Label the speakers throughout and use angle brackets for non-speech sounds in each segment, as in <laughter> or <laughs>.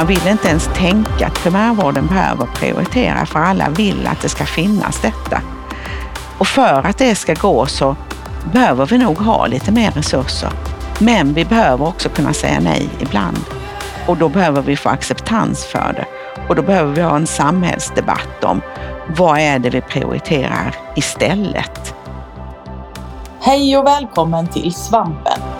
Speaker 1: Man vill inte ens tänka att primärvården behöver prioritera för alla vill att det ska finnas detta. Och för att det ska gå så behöver vi nog ha lite mer resurser. Men vi behöver också kunna säga nej ibland. Och då behöver vi få acceptans för det. Och då behöver vi ha en samhällsdebatt om vad är det vi prioriterar istället?
Speaker 2: Hej och välkommen till Svampen.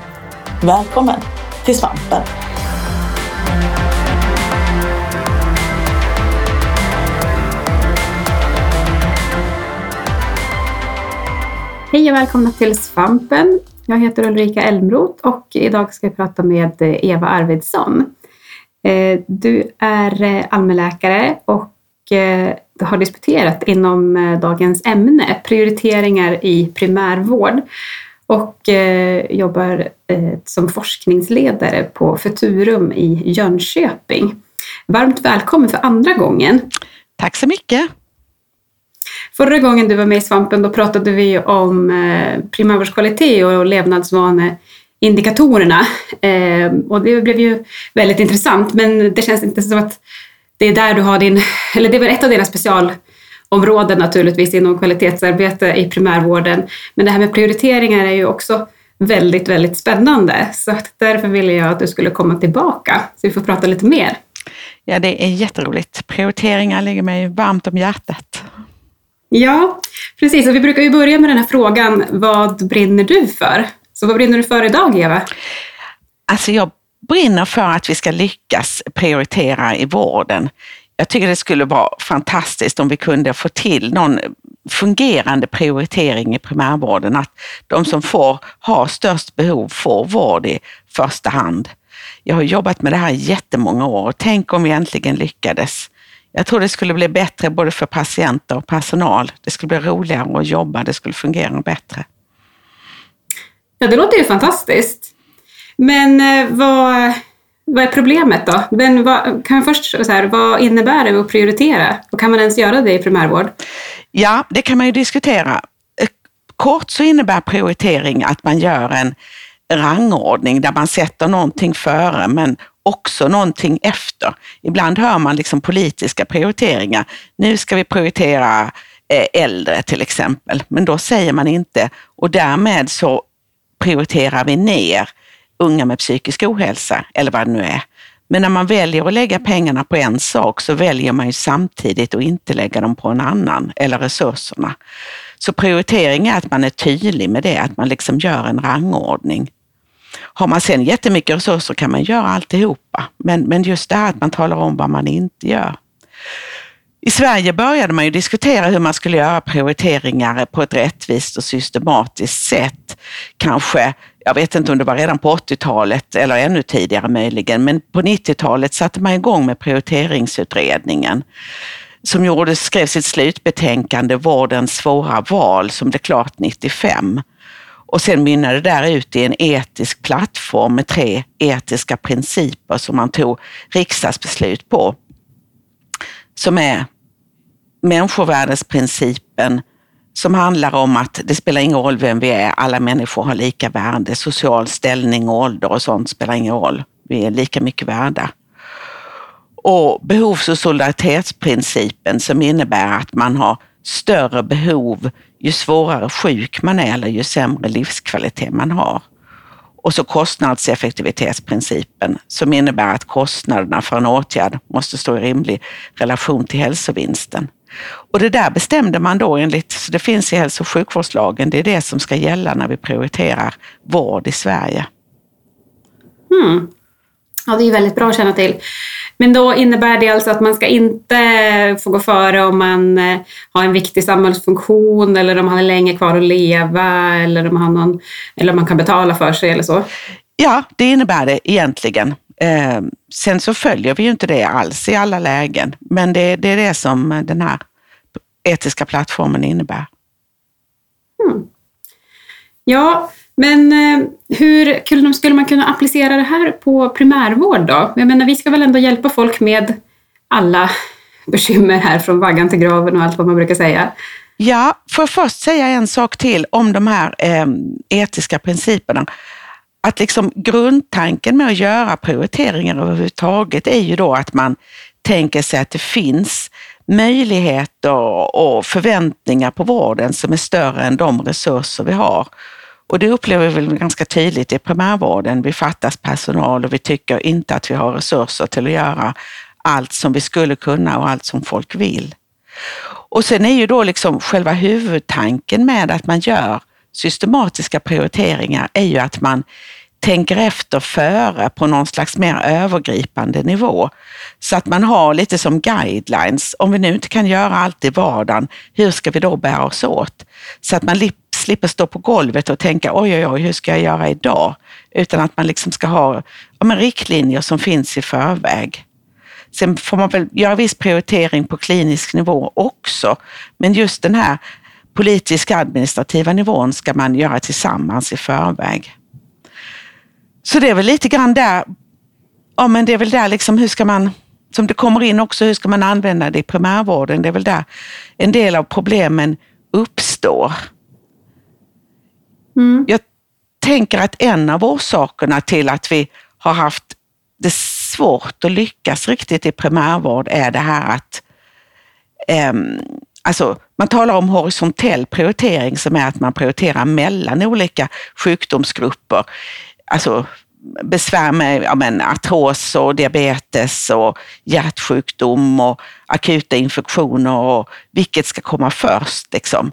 Speaker 2: Välkommen till Svampen!
Speaker 3: Hej och välkomna till Svampen. Jag heter Ulrika Elmroth och idag ska jag prata med Eva Arvidsson. Eh, du är eh, allmänläkare och du har disputerat inom dagens ämne, prioriteringar i primärvård och jobbar som forskningsledare på Futurum i Jönköping. Varmt välkommen för andra gången.
Speaker 1: Tack så mycket.
Speaker 3: Förra gången du var med i Svampen då pratade vi om eh, primärvårdskvalitet och levnadsvaneindikatorerna. Eh, och det blev ju väldigt intressant men det känns inte som att det är där du har din, eller det är väl ett av dina specialområden naturligtvis inom kvalitetsarbete i primärvården. Men det här med prioriteringar är ju också väldigt, väldigt spännande. Så därför ville jag att du skulle komma tillbaka så vi får prata lite mer.
Speaker 1: Ja, det är jätteroligt. Prioriteringar ligger mig varmt om hjärtat.
Speaker 3: Ja, precis. Och vi brukar ju börja med den här frågan, vad brinner du för? Så vad brinner du för idag, Eva?
Speaker 1: Alltså jag brinner för att vi ska lyckas prioritera i vården. Jag tycker det skulle vara fantastiskt om vi kunde få till någon fungerande prioritering i primärvården, att de som får har störst behov får vård i första hand. Jag har jobbat med det här i jättemånga år och tänk om vi äntligen lyckades. Jag tror det skulle bli bättre både för patienter och personal. Det skulle bli roligare att jobba, det skulle fungera bättre.
Speaker 3: Ja, det låter ju fantastiskt. Men eh, vad, vad är problemet då? Men vad, kan först, så här, vad innebär det att prioritera? Och kan man ens göra det i primärvård?
Speaker 1: Ja, det kan man ju diskutera. Eh, kort så innebär prioritering att man gör en rangordning där man sätter någonting före men också någonting efter. Ibland hör man liksom politiska prioriteringar. Nu ska vi prioritera eh, äldre till exempel, men då säger man inte och därmed så prioriterar vi ner unga med psykisk ohälsa eller vad det nu är. Men när man väljer att lägga pengarna på en sak så väljer man ju samtidigt att inte lägga dem på en annan eller resurserna. Så prioritering är att man är tydlig med det, att man liksom gör en rangordning. Har man sen jättemycket resurser kan man göra alltihopa. Men, men just det här att man talar om vad man inte gör. I Sverige började man ju diskutera hur man skulle göra prioriteringar på ett rättvist och systematiskt sätt. Kanske, jag vet inte om det var redan på 80-talet eller ännu tidigare möjligen, men på 90-talet satte man igång med prioriteringsutredningen som gjorde, skrev sitt slutbetänkande Vårdens svåra val som blev klart 95. Och sen mynnade det där ut i en etisk plattform med tre etiska principer som man tog riksdagsbeslut på. Som är människovärdesprincipen som handlar om att det spelar ingen roll vem vi är, alla människor har lika värde, social ställning, ålder och sånt spelar ingen roll. Vi är lika mycket värda. Och behovs och solidaritetsprincipen som innebär att man har större behov ju svårare sjuk man är eller ju sämre livskvalitet man har. Och så kostnadseffektivitetsprincipen som innebär att kostnaderna för en åtgärd måste stå i rimlig relation till hälsovinsten. Och det där bestämde man då enligt, så det finns i hälso och sjukvårdslagen, det är det som ska gälla när vi prioriterar vård i Sverige.
Speaker 3: Hmm. Ja, det är väldigt bra att känna till. Men då innebär det alltså att man ska inte få gå före om man eh, har en viktig samhällsfunktion eller om man har länge kvar att leva eller om man, har någon, eller om man kan betala för sig eller så?
Speaker 1: Ja, det innebär det egentligen. Eh, sen så följer vi ju inte det alls i alla lägen, men det, det är det som den här etiska plattformen innebär.
Speaker 3: Mm. Ja, men eh, hur skulle man kunna applicera det här på primärvård då? Jag menar, vi ska väl ändå hjälpa folk med alla bekymmer här från vaggan till graven och allt vad man brukar säga.
Speaker 1: Ja, får jag först säga en sak till om de här eh, etiska principerna. Att liksom grundtanken med att göra prioriteringar överhuvudtaget är ju då att man tänker sig att det finns möjligheter och förväntningar på vården som är större än de resurser vi har. Och det upplever vi väl ganska tydligt i primärvården. Vi fattas personal och vi tycker inte att vi har resurser till att göra allt som vi skulle kunna och allt som folk vill. Och sen är ju då liksom själva huvudtanken med att man gör systematiska prioriteringar är ju att man tänker efter före på någon slags mer övergripande nivå. Så att man har lite som guidelines. Om vi nu inte kan göra allt i vardagen, hur ska vi då bära oss åt? Så att man slipper stå på golvet och tänka oj, oj, oj, hur ska jag göra idag? Utan att man liksom ska ha ja, men riktlinjer som finns i förväg. Sen får man väl göra viss prioritering på klinisk nivå också, men just den här politiska administrativa nivån ska man göra tillsammans i förväg. Så det är väl lite grann där, ja men det är väl där liksom, hur ska man, som det kommer in också, hur ska man använda det i primärvården? Det är väl där en del av problemen uppstår. Mm. Jag tänker att en av orsakerna till att vi har haft det svårt att lyckas riktigt i primärvård är det här att eh, alltså, man talar om horisontell prioritering som är att man prioriterar mellan olika sjukdomsgrupper. Alltså besvär med ja, men, artros och diabetes och hjärtsjukdom och akuta infektioner och vilket ska komma först. Liksom.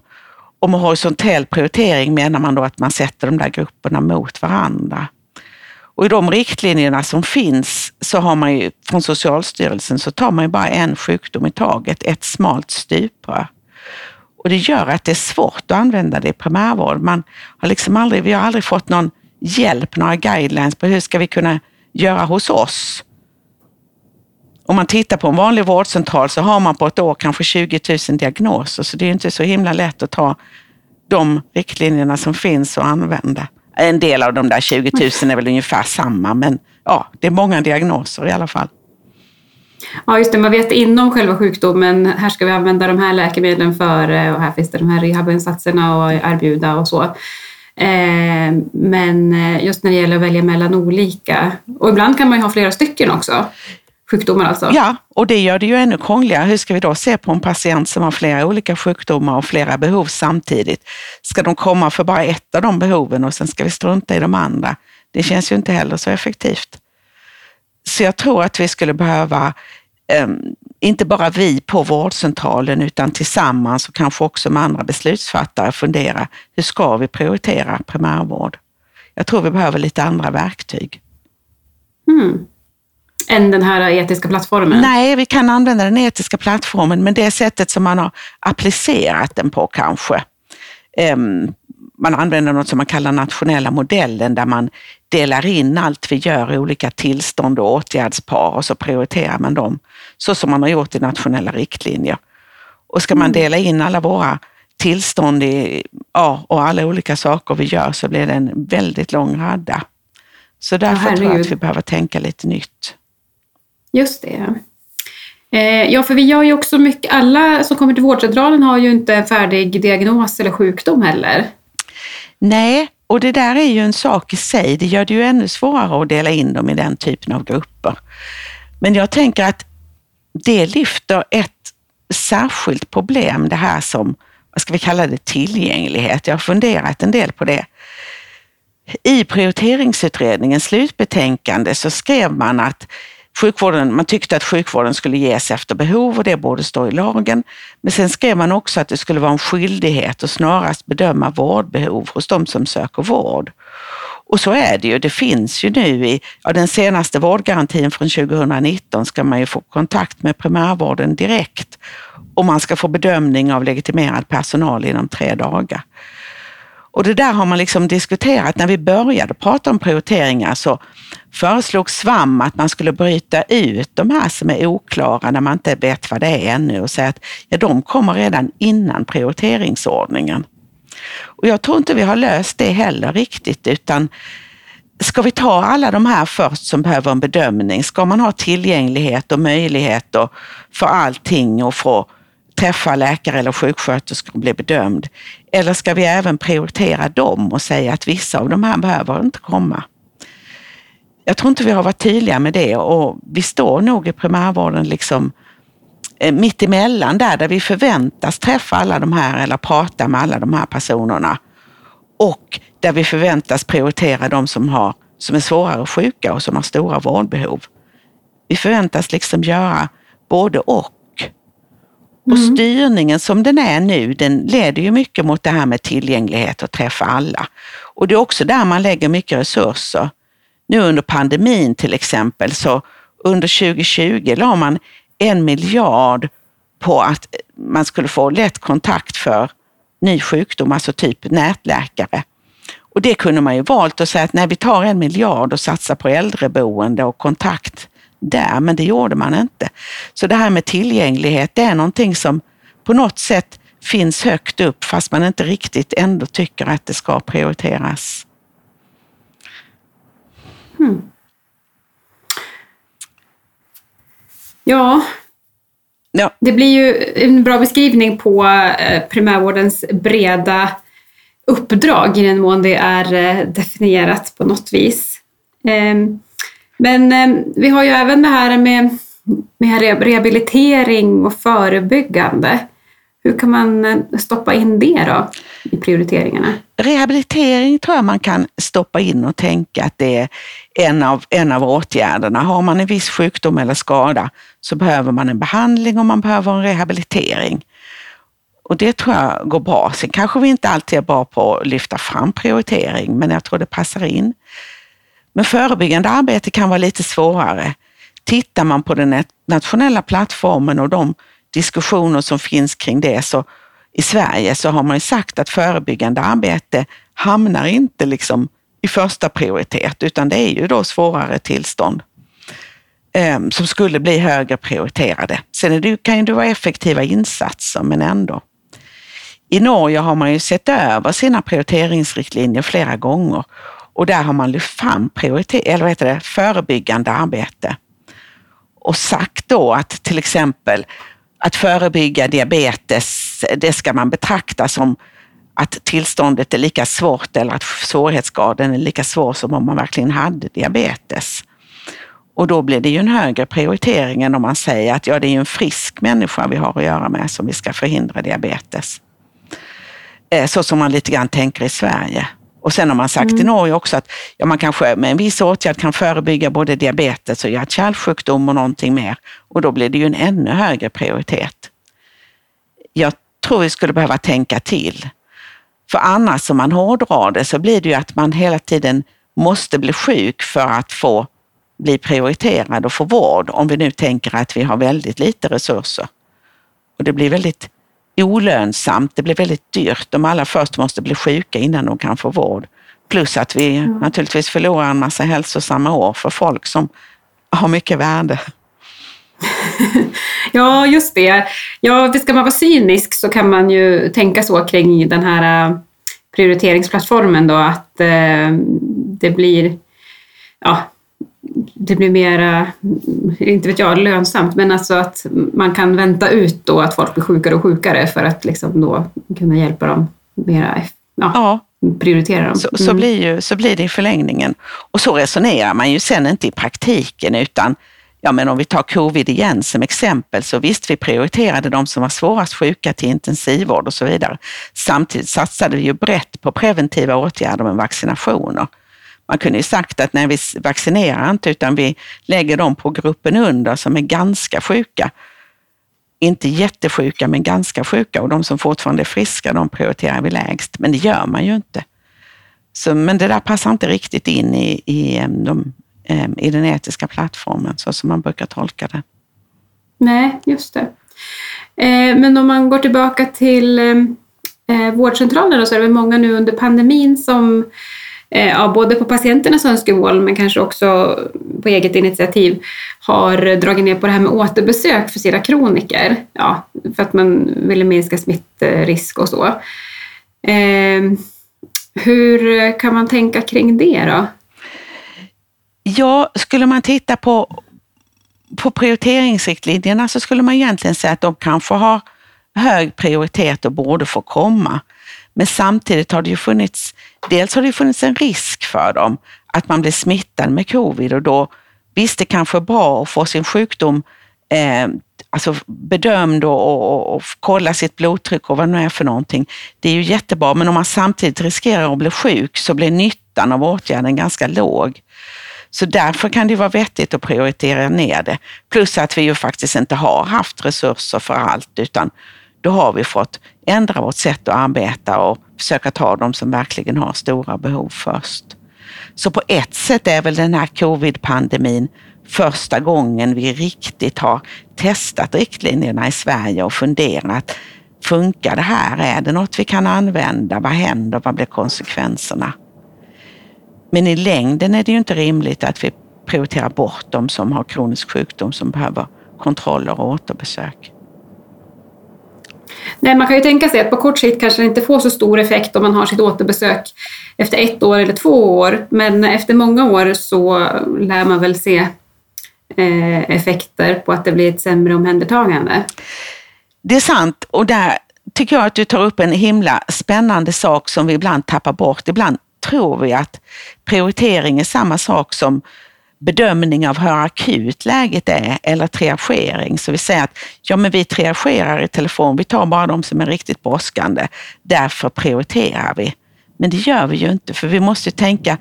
Speaker 1: Och med horisontell prioritering menar man då att man sätter de där grupperna mot varandra. Och i de riktlinjerna som finns så har man ju från Socialstyrelsen så tar man ju bara en sjukdom i taget, ett smalt stuprör. Och det gör att det är svårt att använda det i primärvård. Man har liksom aldrig, vi har aldrig fått någon hjälp, några guidelines på hur ska vi kunna göra hos oss. Om man tittar på en vanlig vårdcentral så har man på ett år kanske 20 000 diagnoser, så det är inte så himla lätt att ta de riktlinjerna som finns och använda. En del av de där 20 000 är väl ungefär samma, men ja, det är många diagnoser i alla fall.
Speaker 3: Ja, just det. Man vet inom själva sjukdomen, här ska vi använda de här läkemedlen för eh, och här finns det de här rehabinsatserna att erbjuda och så. Eh, men eh, just när det gäller att välja mellan olika, och ibland kan man ju ha flera stycken också sjukdomar alltså?
Speaker 1: Ja, och det gör det ju ännu krångligare. Hur ska vi då se på en patient som har flera olika sjukdomar och flera behov samtidigt? Ska de komma för bara ett av de behoven och sen ska vi strunta i de andra? Det känns ju inte heller så effektivt. Så jag tror att vi skulle behöva, um, inte bara vi på vårdcentralen, utan tillsammans och kanske också med andra beslutsfattare fundera, hur ska vi prioritera primärvård? Jag tror vi behöver lite andra verktyg.
Speaker 3: Mm än den här etiska plattformen?
Speaker 1: Nej, vi kan använda den etiska plattformen, men det sättet som man har applicerat den på kanske. Um, man använder något som man kallar nationella modellen där man delar in allt vi gör i olika tillstånd och åtgärdspar och så prioriterar man dem så som man har gjort i nationella riktlinjer. Och ska man mm. dela in alla våra tillstånd i, ja, och alla olika saker vi gör så blir det en väldigt lång radda. Så därför ja, tror jag att vi behöver tänka lite nytt.
Speaker 3: Just det. Eh, ja, för vi gör ju också mycket, alla som kommer till vårdcentralen har ju inte en färdig diagnos eller sjukdom heller.
Speaker 1: Nej, och det där är ju en sak i sig. Det gör det ju ännu svårare att dela in dem i den typen av grupper. Men jag tänker att det lyfter ett särskilt problem, det här som, vad ska vi kalla det, tillgänglighet. Jag har funderat en del på det. I prioriteringsutredningens slutbetänkande så skrev man att Sjukvården, man tyckte att sjukvården skulle ges efter behov och det borde stå i lagen. Men sen skrev man också att det skulle vara en skyldighet att snarast bedöma vårdbehov hos de som söker vård. Och så är det ju. Det finns ju nu i ja, den senaste vårdgarantin från 2019 ska man ju få kontakt med primärvården direkt och man ska få bedömning av legitimerad personal inom tre dagar. Och det där har man liksom diskuterat. När vi började prata om prioriteringar så föreslog SVAM att man skulle bryta ut de här som är oklara, när man inte vet vad det är ännu och säga att ja, de kommer redan innan prioriteringsordningen. Och jag tror inte vi har löst det heller riktigt, utan ska vi ta alla de här först som behöver en bedömning? Ska man ha tillgänglighet och möjlighet för allting och få träffa läkare eller sjuksköterskor och bli bedömd? Eller ska vi även prioritera dem och säga att vissa av de här behöver inte komma? Jag tror inte vi har varit tydliga med det och vi står nog i primärvården liksom eh, mitt emellan där, där vi förväntas träffa alla de här eller prata med alla de här personerna. Och där vi förväntas prioritera de som, har, som är svårare sjuka och som har stora vårdbehov. Vi förväntas liksom göra både och. Och mm. styrningen som den är nu, den leder ju mycket mot det här med tillgänglighet och träffa alla. Och det är också där man lägger mycket resurser. Nu under pandemin till exempel, så under 2020 la man en miljard på att man skulle få lätt kontakt för ny sjukdom, alltså typ nätläkare. Och det kunde man ju valt att säga att nej, vi tar en miljard och satsar på äldreboende och kontakt där, men det gjorde man inte. Så det här med tillgänglighet, det är någonting som på något sätt finns högt upp fast man inte riktigt ändå tycker att det ska prioriteras. Hmm.
Speaker 3: Ja, ja, det blir ju en bra beskrivning på eh, primärvårdens breda uppdrag i den mån det är eh, definierat på något vis. Ehm, men ehm, vi har ju även det här med, med rehabilitering och förebyggande. Hur kan man eh, stoppa in det då i prioriteringarna?
Speaker 1: Rehabilitering tror jag man kan stoppa in och tänka att det är en av, en av åtgärderna. Har man en viss sjukdom eller skada så behöver man en behandling och man behöver en rehabilitering. Och det tror jag går bra. Sen kanske vi inte alltid är bra på att lyfta fram prioritering, men jag tror det passar in. Men förebyggande arbete kan vara lite svårare. Tittar man på den nationella plattformen och de diskussioner som finns kring det så i Sverige så har man ju sagt att förebyggande arbete hamnar inte liksom i första prioritet, utan det är ju då svårare tillstånd eh, som skulle bli högre prioriterade. Sen det, kan ju det vara effektiva insatser, men ändå. I Norge har man ju sett över sina prioriteringsriktlinjer flera gånger och där har man lyft fram prioriter eller vad heter det, förebyggande arbete och sagt då att till exempel att förebygga diabetes, det ska man betrakta som att tillståndet är lika svårt eller att svårighetsgraden är lika svår som om man verkligen hade diabetes. Och då blir det ju en högre prioritering än om man säger att ja, det är en frisk människa vi har att göra med som vi ska förhindra diabetes. Eh, så som man lite grann tänker i Sverige. Och sen har man sagt mm. i Norge också att ja, man kanske med en viss åtgärd kan förebygga både diabetes och hjärt-kärlsjukdom och någonting mer. Och då blir det ju en ännu högre prioritet. Jag tror vi skulle behöva tänka till. För annars om man hårdrar det så blir det ju att man hela tiden måste bli sjuk för att få bli prioriterad och få vård. Om vi nu tänker att vi har väldigt lite resurser. Och det blir väldigt olönsamt. Det blir väldigt dyrt om alla först måste bli sjuka innan de kan få vård. Plus att vi mm. naturligtvis förlorar en massa hälsosamma år för folk som har mycket värde. <laughs>
Speaker 3: ja, just det. Ja, ska man vara cynisk så kan man ju tänka så kring den här äh, prioriteringsplattformen då att eh, det blir ja, det blir mer, inte vet jag, lönsamt, men alltså att man kan vänta ut då att folk blir sjukare och sjukare för att liksom då kunna hjälpa dem mera, ja, ja. prioritera dem.
Speaker 1: Så, så, mm. blir ju, så blir det i förlängningen. Och så resonerar man ju sen inte i praktiken, utan ja, men om vi tar covid igen som exempel, så visst, vi prioriterade de som var svårast sjuka till intensivvård och så vidare. Samtidigt satsade vi ju brett på preventiva åtgärder med vaccinationer. Man kunde ju sagt att nej, vi vaccinerar inte utan vi lägger dem på gruppen under som är ganska sjuka. Inte jättesjuka, men ganska sjuka och de som fortfarande är friska, de prioriterar vi lägst. Men det gör man ju inte. Så, men det där passar inte riktigt in i, i, de, i den etiska plattformen så som man brukar tolka det.
Speaker 3: Nej, just det. Eh, men om man går tillbaka till eh, vårdcentralerna så är det väl många nu under pandemin som Eh, ja, både på patienternas önskemål men kanske också på eget initiativ har dragit ner på det här med återbesök för sina kroniker. Ja, för att man ville minska smittrisk och så. Eh, hur kan man tänka kring det då?
Speaker 1: Ja, skulle man titta på, på prioriteringsriktlinjerna så skulle man egentligen säga att de kanske har hög prioritet och borde få komma. Men samtidigt har det ju funnits, dels har det funnits en risk för dem att man blir smittad med covid och då, visst det kanske är bra att få sin sjukdom eh, alltså bedömd och, och, och, kolla sitt blodtryck och vad det nu är för någonting. Det är ju jättebra, men om man samtidigt riskerar att bli sjuk så blir nyttan av åtgärden ganska låg. Så därför kan det vara vettigt att prioritera ner det. Plus att vi ju faktiskt inte har haft resurser för allt, utan då har vi fått ändra vårt sätt att arbeta och försöka ta de som verkligen har stora behov först. Så på ett sätt är väl den här covid-pandemin första gången vi riktigt har testat riktlinjerna i Sverige och funderat, funkar det här? Är det något vi kan använda? Vad händer? Vad blir konsekvenserna? Men i längden är det ju inte rimligt att vi prioriterar bort de som har kronisk sjukdom som behöver kontroller och återbesök.
Speaker 3: Nej, man kan ju tänka sig att på kort sikt kanske det inte får så stor effekt om man har sitt återbesök efter ett år eller två år. Men efter många år så lär man väl se eh, effekter på att det blir ett sämre omhändertagande.
Speaker 1: Det är sant och där tycker jag att du tar upp en himla spännande sak som vi ibland tappar bort. Ibland tror vi att prioritering är samma sak som bedömning av hur akut läget är eller triagering. Så vi säger att ja, men vi triagerar i telefon, vi tar bara de som är riktigt brådskande. Därför prioriterar vi. Men det gör vi ju inte, för vi måste tänka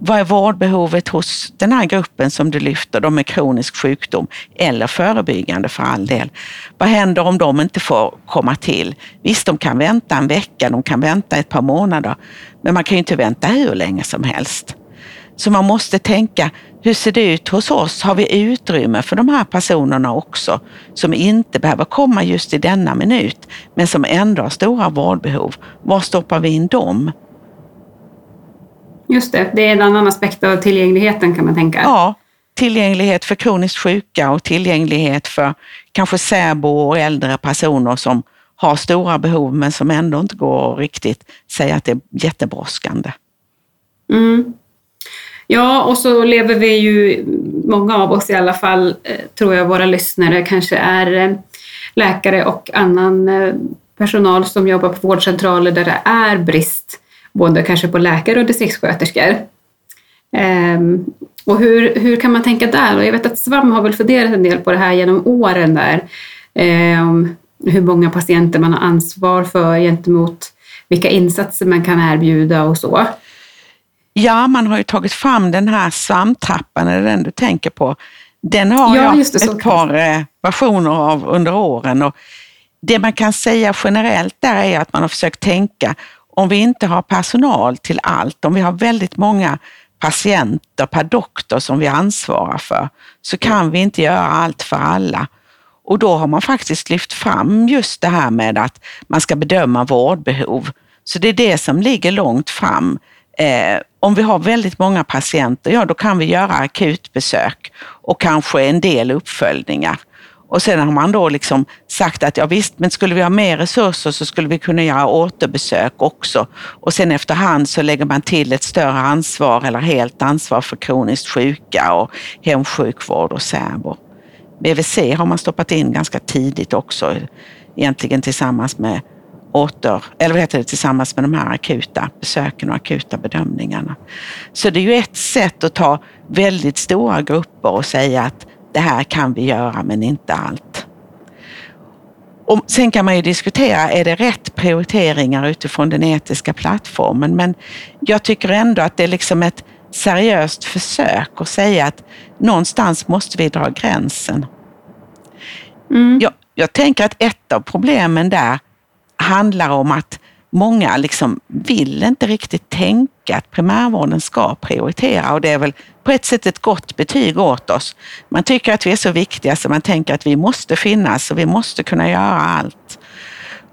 Speaker 1: vad är vårdbehovet hos den här gruppen som du lyfter, de med kronisk sjukdom eller förebyggande för all del? Vad händer om de inte får komma till? Visst, de kan vänta en vecka, de kan vänta ett par månader, men man kan ju inte vänta hur länge som helst. Så man måste tänka, hur ser det ut hos oss? Har vi utrymme för de här personerna också som inte behöver komma just i denna minut, men som ändå har stora vårdbehov? Var stoppar vi in dem?
Speaker 3: Just det, det är en annan aspekt av tillgängligheten kan man tänka.
Speaker 1: Ja, tillgänglighet för kroniskt sjuka och tillgänglighet för kanske särbo och äldre personer som har stora behov men som ändå inte går att riktigt säga att det är jättebrådskande.
Speaker 3: Mm. Ja, och så lever vi ju, många av oss i alla fall, eh, tror jag våra lyssnare kanske är eh, läkare och annan eh, personal som jobbar på vårdcentraler där det är brist både kanske på läkare och distriktssköterskor. Ehm, och hur, hur kan man tänka där? Och jag vet att SVAM har väl funderat en del på det här genom åren där. Ehm, hur många patienter man har ansvar för gentemot vilka insatser man kan erbjuda och så.
Speaker 1: Ja, man har ju tagit fram den här SVAM-trappan, är det den du tänker på? Den har
Speaker 3: ja,
Speaker 1: jag ett par eh, versioner av under åren. Och det man kan säga generellt där är att man har försökt tänka om vi inte har personal till allt, om vi har väldigt många patienter per doktor som vi ansvarar för, så kan vi inte göra allt för alla. Och då har man faktiskt lyft fram just det här med att man ska bedöma vårdbehov. Så det är det som ligger långt fram. Eh, om vi har väldigt många patienter, ja då kan vi göra akutbesök och kanske en del uppföljningar. Och sen har man då liksom sagt att ja visst, men skulle vi ha mer resurser så skulle vi kunna göra återbesök också. Och sen efterhand så lägger man till ett större ansvar eller helt ansvar för kroniskt sjuka och hemsjukvård och särbo. BVC har man stoppat in ganska tidigt också, egentligen tillsammans med åter, eller vad heter det, tillsammans med de här akuta besöken och akuta bedömningarna. Så det är ju ett sätt att ta väldigt stora grupper och säga att det här kan vi göra men inte allt. Och sen kan man ju diskutera, är det rätt prioriteringar utifrån den etiska plattformen? Men jag tycker ändå att det är liksom ett seriöst försök att säga att någonstans måste vi dra gränsen. Mm. Jag, jag tänker att ett av problemen där handlar om att många liksom vill inte riktigt tänka att primärvården ska prioritera och det är väl på ett sätt ett gott betyg åt oss. Man tycker att vi är så viktiga så man tänker att vi måste finnas och vi måste kunna göra allt.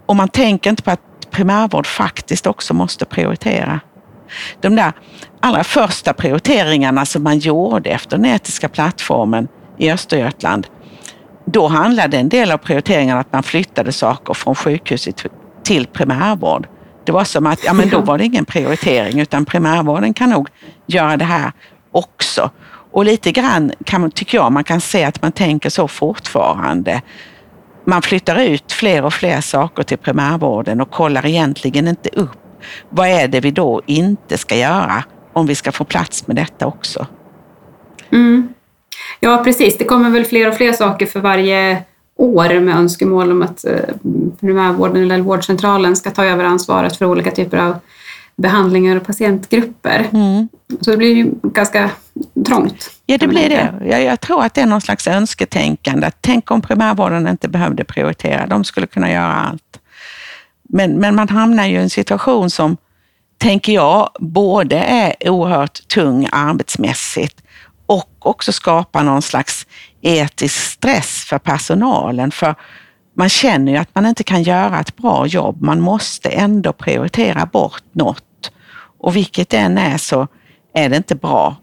Speaker 1: Och man tänker inte på att primärvård faktiskt också måste prioritera. De där allra första prioriteringarna som man gjorde efter den etiska plattformen i Östergötland, då handlade en del av prioriteringarna att man flyttade saker från sjukhuset till primärvård. Det var som att, ja men då <laughs> var det ingen prioritering utan primärvården kan nog göra det här också. Och lite grann kan, tycker jag man kan se att man tänker så fortfarande. Man flyttar ut fler och fler saker till primärvården och kollar egentligen inte upp vad är det vi då inte ska göra om vi ska få plats med detta också.
Speaker 3: Mm. Ja, precis. Det kommer väl fler och fler saker för varje år med önskemål om att eh, primärvården eller vårdcentralen ska ta över ansvaret för olika typer av behandlingar och patientgrupper. Mm. Så det blir ju ganska trångt.
Speaker 1: Ja, det blir det. Jag, jag, tror att det är någon slags önsketänkande. Tänk om primärvården inte behövde prioritera. De skulle kunna göra allt. Men, men man hamnar ju i en situation som, tänker jag, både är oerhört tung arbetsmässigt och också skapa någon slags etisk stress för personalen. För man känner ju att man inte kan göra ett bra jobb. Man måste ändå prioritera bort något. Och vilket det än är så är det inte bra.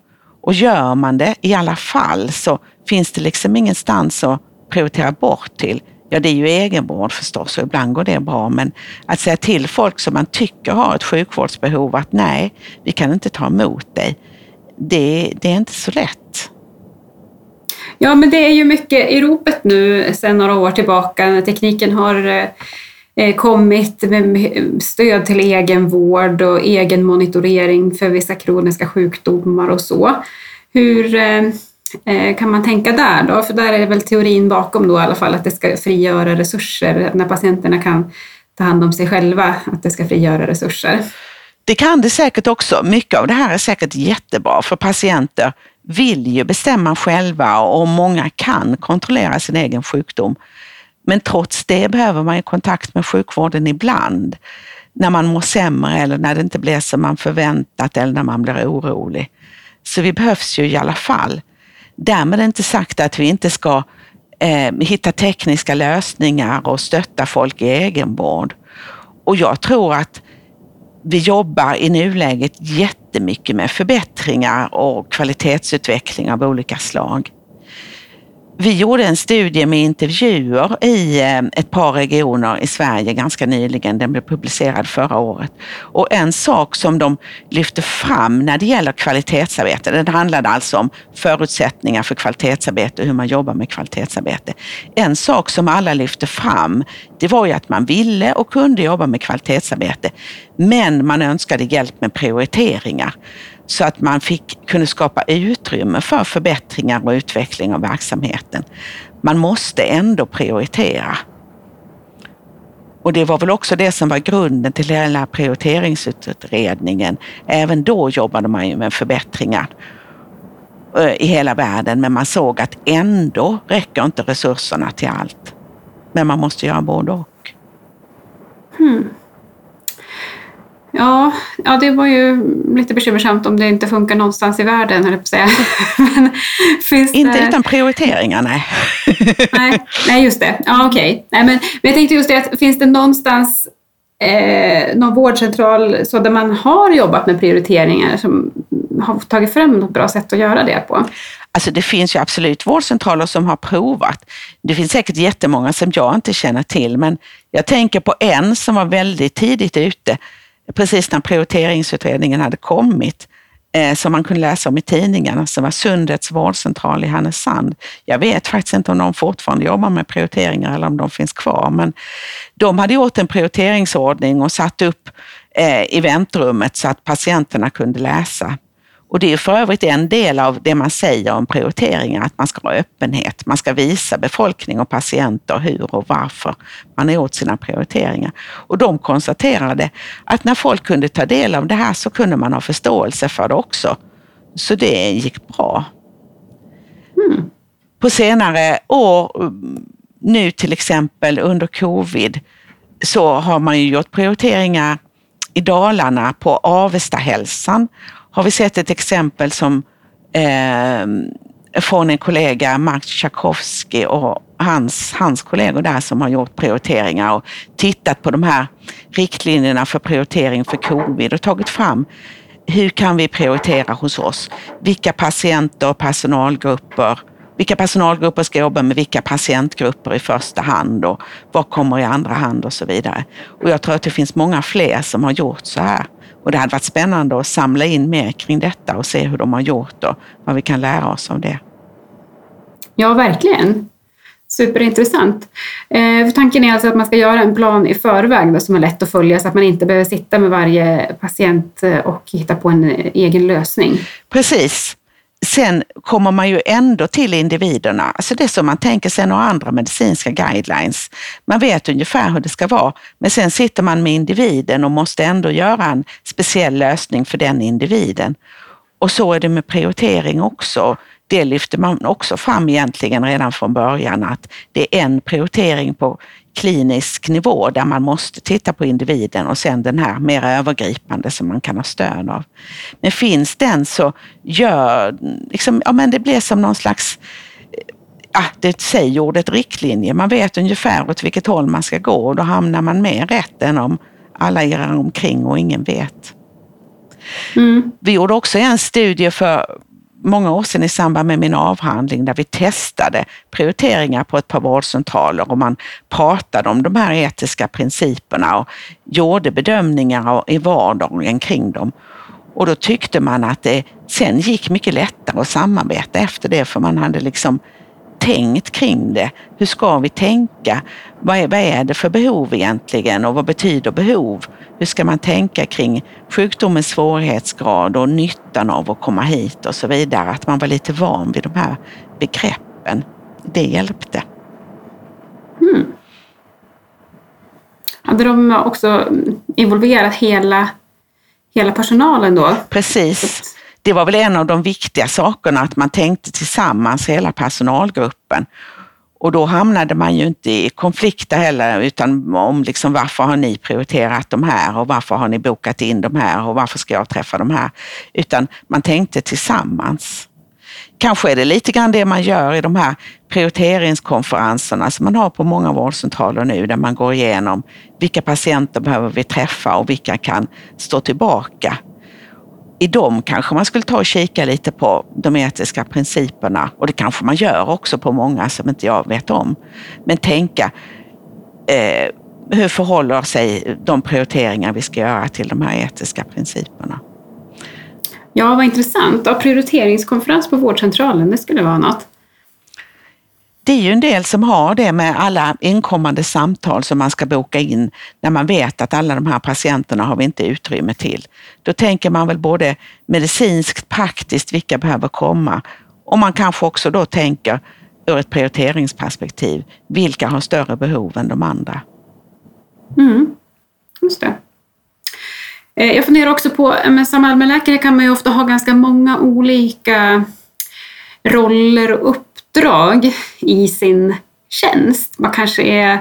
Speaker 1: Och gör man det i alla fall så finns det liksom ingenstans att prioritera bort till. Ja, det är ju egenvård förstås och ibland går det bra, men att säga till folk som man tycker har ett sjukvårdsbehov att nej, vi kan inte ta emot dig. Det, det är inte så lätt.
Speaker 3: Ja, men det är ju mycket i ropet nu sedan några år tillbaka när tekniken har eh, eh, kommit med stöd till egenvård och egen monitorering för vissa kroniska sjukdomar och så. Hur eh, kan man tänka där då? För där är väl teorin bakom då i alla fall att det ska frigöra resurser när patienterna kan ta hand om sig själva, att det ska frigöra resurser.
Speaker 1: Det kan det säkert också. Mycket av det här är säkert jättebra för patienter vill ju bestämma själva och många kan kontrollera sin egen sjukdom. Men trots det behöver man ju kontakt med sjukvården ibland. När man mår sämre eller när det inte blir som man förväntat eller när man blir orolig. Så vi behövs ju i alla fall. Därmed är inte sagt att vi inte ska eh, hitta tekniska lösningar och stötta folk i egenvård. Och jag tror att vi jobbar i nuläget jättemycket med förbättringar och kvalitetsutveckling av olika slag. Vi gjorde en studie med intervjuer i eh, ett par regioner i Sverige ganska nyligen. Den blev publicerad förra året. Och en sak som de lyfte fram när det gäller kvalitetsarbete, det handlade alltså om förutsättningar för kvalitetsarbete och hur man jobbar med kvalitetsarbete. En sak som alla lyfte fram, det var ju att man ville och kunde jobba med kvalitetsarbete, men man önskade hjälp med prioriteringar så att man fick, kunde skapa utrymme för förbättringar och utveckling av verksamheten. Man måste ändå prioritera. Och det var väl också det som var grunden till hela prioriteringsutredningen. Även då jobbade man ju med förbättringar eh, i hela världen, men man såg att ändå räcker inte resurserna till allt. Men man måste göra både och.
Speaker 3: Hmm. Ja, ja, det var ju lite bekymmersamt om det inte funkar någonstans i världen, höll jag på att säga. <laughs>
Speaker 1: Men, inte det... utan prioriteringar, nej. <laughs>
Speaker 3: nej. Nej, just det. Ja, okej. Okay. men, men jag tänkte just det, att finns det någonstans eh, någon vårdcentral så där man har jobbat med prioriteringar som har tagit fram något bra sätt att göra det på?
Speaker 1: Alltså det finns ju absolut vårdcentraler som har provat. Det finns säkert jättemånga som jag inte känner till, men jag tänker på en som var väldigt tidigt ute precis när prioriteringsutredningen hade kommit eh, som man kunde läsa om i tidningarna, som var Sundets vårdcentral i Härnösand. Jag vet faktiskt inte om de fortfarande jobbar med prioriteringar eller om de finns kvar, men de hade gjort en prioriteringsordning och satt upp eh, i väntrummet så att patienterna kunde läsa. Och det är för övrigt en del av det man säger om prioriteringar, att man ska ha öppenhet. Man ska visa befolkning och patienter hur och varför man har gjort sina prioriteringar. Och de konstaterade att när folk kunde ta del av det här så kunde man ha förståelse för det också. Så det gick bra. Mm. På senare år, nu till exempel under covid, så har man ju gjort prioriteringar i Dalarna på Avestahälsan har vi sett ett exempel som eh, från en kollega, Mark Tchaikovsky och hans, hans kollegor där som har gjort prioriteringar och tittat på de här riktlinjerna för prioritering för covid och tagit fram hur kan vi prioritera hos oss? Vilka patienter och personalgrupper vilka personalgrupper ska jobba med vilka patientgrupper i första hand och vad kommer i andra hand och så vidare. Och jag tror att det finns många fler som har gjort så här. Och det hade varit spännande att samla in mer kring detta och se hur de har gjort och vad vi kan lära oss av det.
Speaker 3: Ja, verkligen. Superintressant. Eh, tanken är alltså att man ska göra en plan i förväg då, som är lätt att följa så att man inte behöver sitta med varje patient eh, och hitta på en eh, egen lösning.
Speaker 1: Precis. Sen kommer man ju ändå till individerna, alltså det som man tänker sig några andra medicinska guidelines. Man vet ungefär hur det ska vara, men sen sitter man med individen och måste ändå göra en speciell lösning för den individen. Och så är det med prioritering också det lyfter man också fram egentligen redan från början att det är en prioritering på klinisk nivå där man måste titta på individen och sen den här mer övergripande som man kan ha stöd av. Men finns den så gör, liksom, ja men det blir som någon slags ja, det säger ordet riktlinje. Man vet ungefär åt vilket håll man ska gå och då hamnar man mer rätt än om alla irrar omkring och ingen vet. Mm. Vi gjorde också en studie för många år sedan i samband med min avhandling där vi testade prioriteringar på ett par vårdcentraler och man pratade om de här etiska principerna och gjorde bedömningar i vardagen kring dem. Och då tyckte man att det sen gick mycket lättare att samarbeta efter det för man hade liksom tänkt kring det. Hur ska vi tänka? Vad är, vad är det för behov egentligen och vad betyder behov? Hur ska man tänka kring sjukdomens svårighetsgrad och nyttan av att komma hit och så vidare. Att man var lite van vid de här begreppen. Det hjälpte. Mm.
Speaker 3: Hade de också involverat hela, hela personalen då?
Speaker 1: Precis det var väl en av de viktiga sakerna, att man tänkte tillsammans, hela personalgruppen. Och då hamnade man ju inte i konflikter heller, utan om liksom varför har ni prioriterat de här och varför har ni bokat in de här och varför ska jag träffa de här? Utan man tänkte tillsammans. Kanske är det lite grann det man gör i de här prioriteringskonferenserna som man har på många vårdcentraler nu, där man går igenom vilka patienter behöver vi träffa och vilka kan stå tillbaka i dem kanske man skulle ta och kika lite på de etiska principerna och det kanske man gör också på många som inte jag vet om. Men tänka, eh, hur förhåller sig de prioriteringar vi ska göra till de här etiska principerna?
Speaker 3: Ja, vad intressant. Ja, prioriteringskonferens på vårdcentralen, det skulle vara något
Speaker 1: det är ju en del som har det med alla inkommande samtal som man ska boka in när man vet att alla de här patienterna har vi inte utrymme till. Då tänker man väl både medicinskt, praktiskt, vilka behöver komma och man kanske också då tänker ur ett prioriteringsperspektiv, vilka har större behov än de andra?
Speaker 3: Mm, just det. Eh, jag funderar också på, eh, men som allmänläkare kan man ju ofta ha ganska många olika roller och upp uppdrag i sin tjänst. Man kanske är,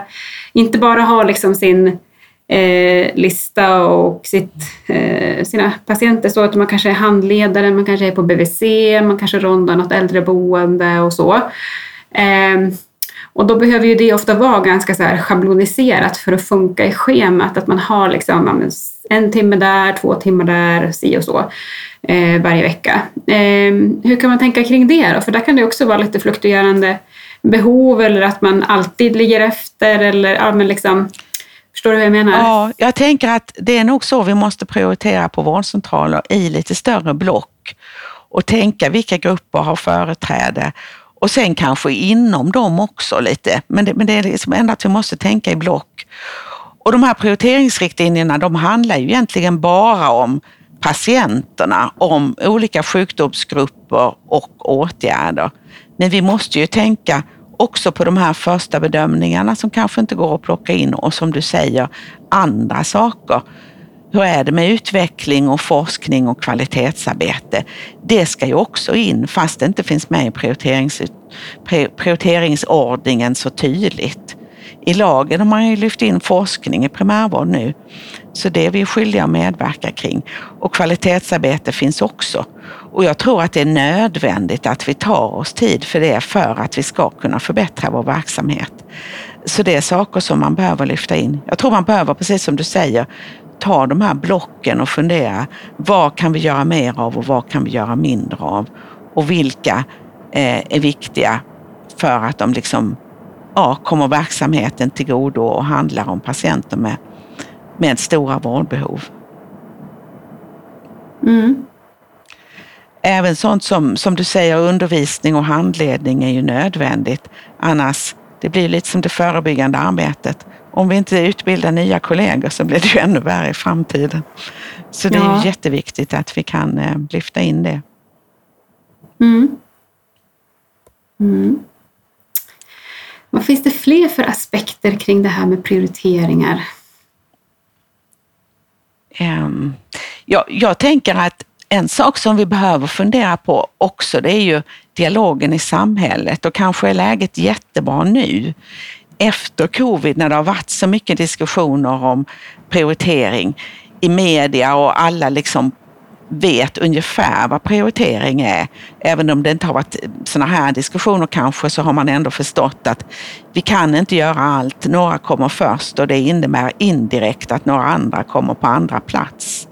Speaker 3: inte bara har liksom sin eh, lista och sitt, eh, sina patienter så, att man kanske är handledare, man kanske är på BVC, man kanske rondar något äldreboende och så. Eh, och då behöver ju det ofta vara ganska så här schabloniserat för att funka i schemat, att man har liksom en timme där, två timmar där, si och så eh, Eh, varje vecka. Eh, hur kan man tänka kring det då? För där kan det också vara lite fluktuerande behov eller att man alltid ligger efter eller ja, men liksom, Förstår du hur jag menar?
Speaker 1: Ja, jag tänker att det är nog så vi måste prioritera på vårdcentraler i lite större block och tänka vilka grupper har företräde och sen kanske inom dem också lite. Men det, men det är liksom ändå att vi måste tänka i block. Och de här prioriteringsriktlinjerna, de handlar ju egentligen bara om patienterna, om olika sjukdomsgrupper och åtgärder. Men vi måste ju tänka också på de här första bedömningarna som kanske inte går att plocka in och som du säger, andra saker. Hur är det med utveckling och forskning och kvalitetsarbete? Det ska ju också in fast det inte finns med i prioriterings, prioriteringsordningen så tydligt. I lagen har man ju lyft in forskning i primärvård nu. Så det är vi skyldiga att medverka kring. Och kvalitetsarbete finns också. Och jag tror att det är nödvändigt att vi tar oss tid för det för att vi ska kunna förbättra vår verksamhet. Så det är saker som man behöver lyfta in. Jag tror man behöver, precis som du säger, ta de här blocken och fundera. Vad kan vi göra mer av och vad kan vi göra mindre av? Och vilka eh, är viktiga för att de liksom, ja, kommer verksamheten till godo och handlar om patienter med, med stora vårdbehov. Mm. Även sånt som, som du säger, undervisning och handledning är ju nödvändigt. Annars, det blir lite som det förebyggande arbetet. Om vi inte utbildar nya kollegor så blir det ju ännu värre i framtiden. Så det ja. är jätteviktigt att vi kan eh, lyfta in det. Mm.
Speaker 3: Mm. Vad finns det fler för aspekter kring det här med prioriteringar?
Speaker 1: Ehm, um, ja, jag tänker att en sak som vi behöver fundera på också, det är ju dialogen i samhället och kanske är läget jättebra nu efter covid när det har varit så mycket diskussioner om prioritering i media och alla liksom vet ungefär vad prioritering är. Även om det inte har varit sådana här diskussioner kanske så har man ändå förstått att vi kan inte göra allt. Några kommer först och det innebär indirekt att några andra kommer på andra plats.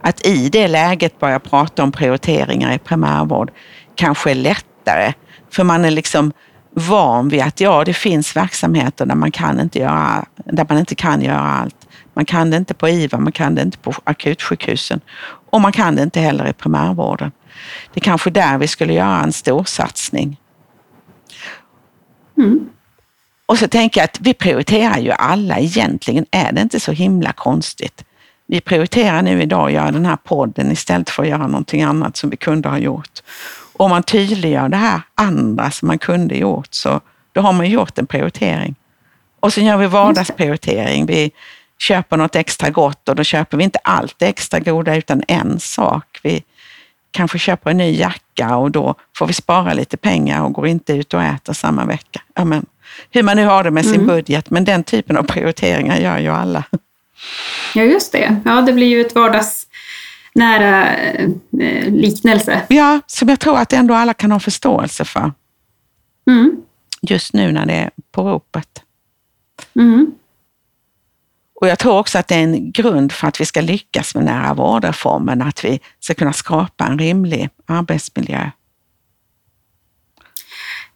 Speaker 1: Att i det läget börja prata om prioriteringar i primärvård kanske är lättare för man är liksom van vid att ja, det finns verksamheter där man, kan inte göra, där man inte kan göra allt. Man kan det inte på IVA, man kan det inte på akutsjukhusen och man kan det inte heller i primärvården. Det är kanske där vi skulle göra en stor satsning. Mm. Och så tänker jag att vi prioriterar ju alla egentligen, är det inte så himla konstigt. Vi prioriterar nu idag att göra den här podden istället för att göra någonting annat som vi kunde ha gjort. Om man tydliggör det här andra som man kunde gjort så då har man gjort en prioritering. Och sen gör vi vardagsprioritering. Vi köper något extra gott och då köper vi inte allt det extra goda utan en sak. Vi kanske köper en ny jacka och då får vi spara lite pengar och går inte ut och äter samma vecka. Ja, men, hur man nu har det med sin mm. budget, men den typen av prioriteringar gör ju alla.
Speaker 3: Ja, just det. Ja, det blir ju ett vardagsnära eh, liknelse.
Speaker 1: Ja, som jag tror att ändå alla kan ha förståelse för. Mm. Just nu när det är på ropet. Mm. Och jag tror också att det är en grund för att vi ska lyckas med nära vårdreformen, att vi ska kunna skapa en rimlig arbetsmiljö.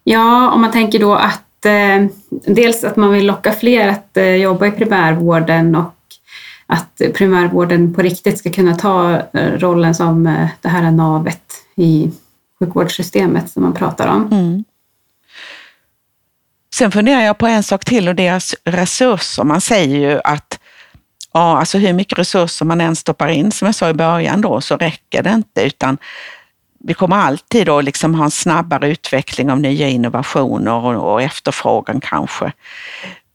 Speaker 3: Ja, om man tänker då att eh, dels att man vill locka fler att eh, jobba i primärvården och att primärvården på riktigt ska kunna ta eh, rollen som eh, det här navet i sjukvårdssystemet som man pratar om. Mm.
Speaker 1: Sen funderar jag på en sak till och deras resurser. Man säger ju att ja, alltså hur mycket resurser man än stoppar in, som jag sa i början då, så räcker det inte, utan vi kommer alltid att liksom ha en snabbare utveckling av nya innovationer och, och efterfrågan kanske.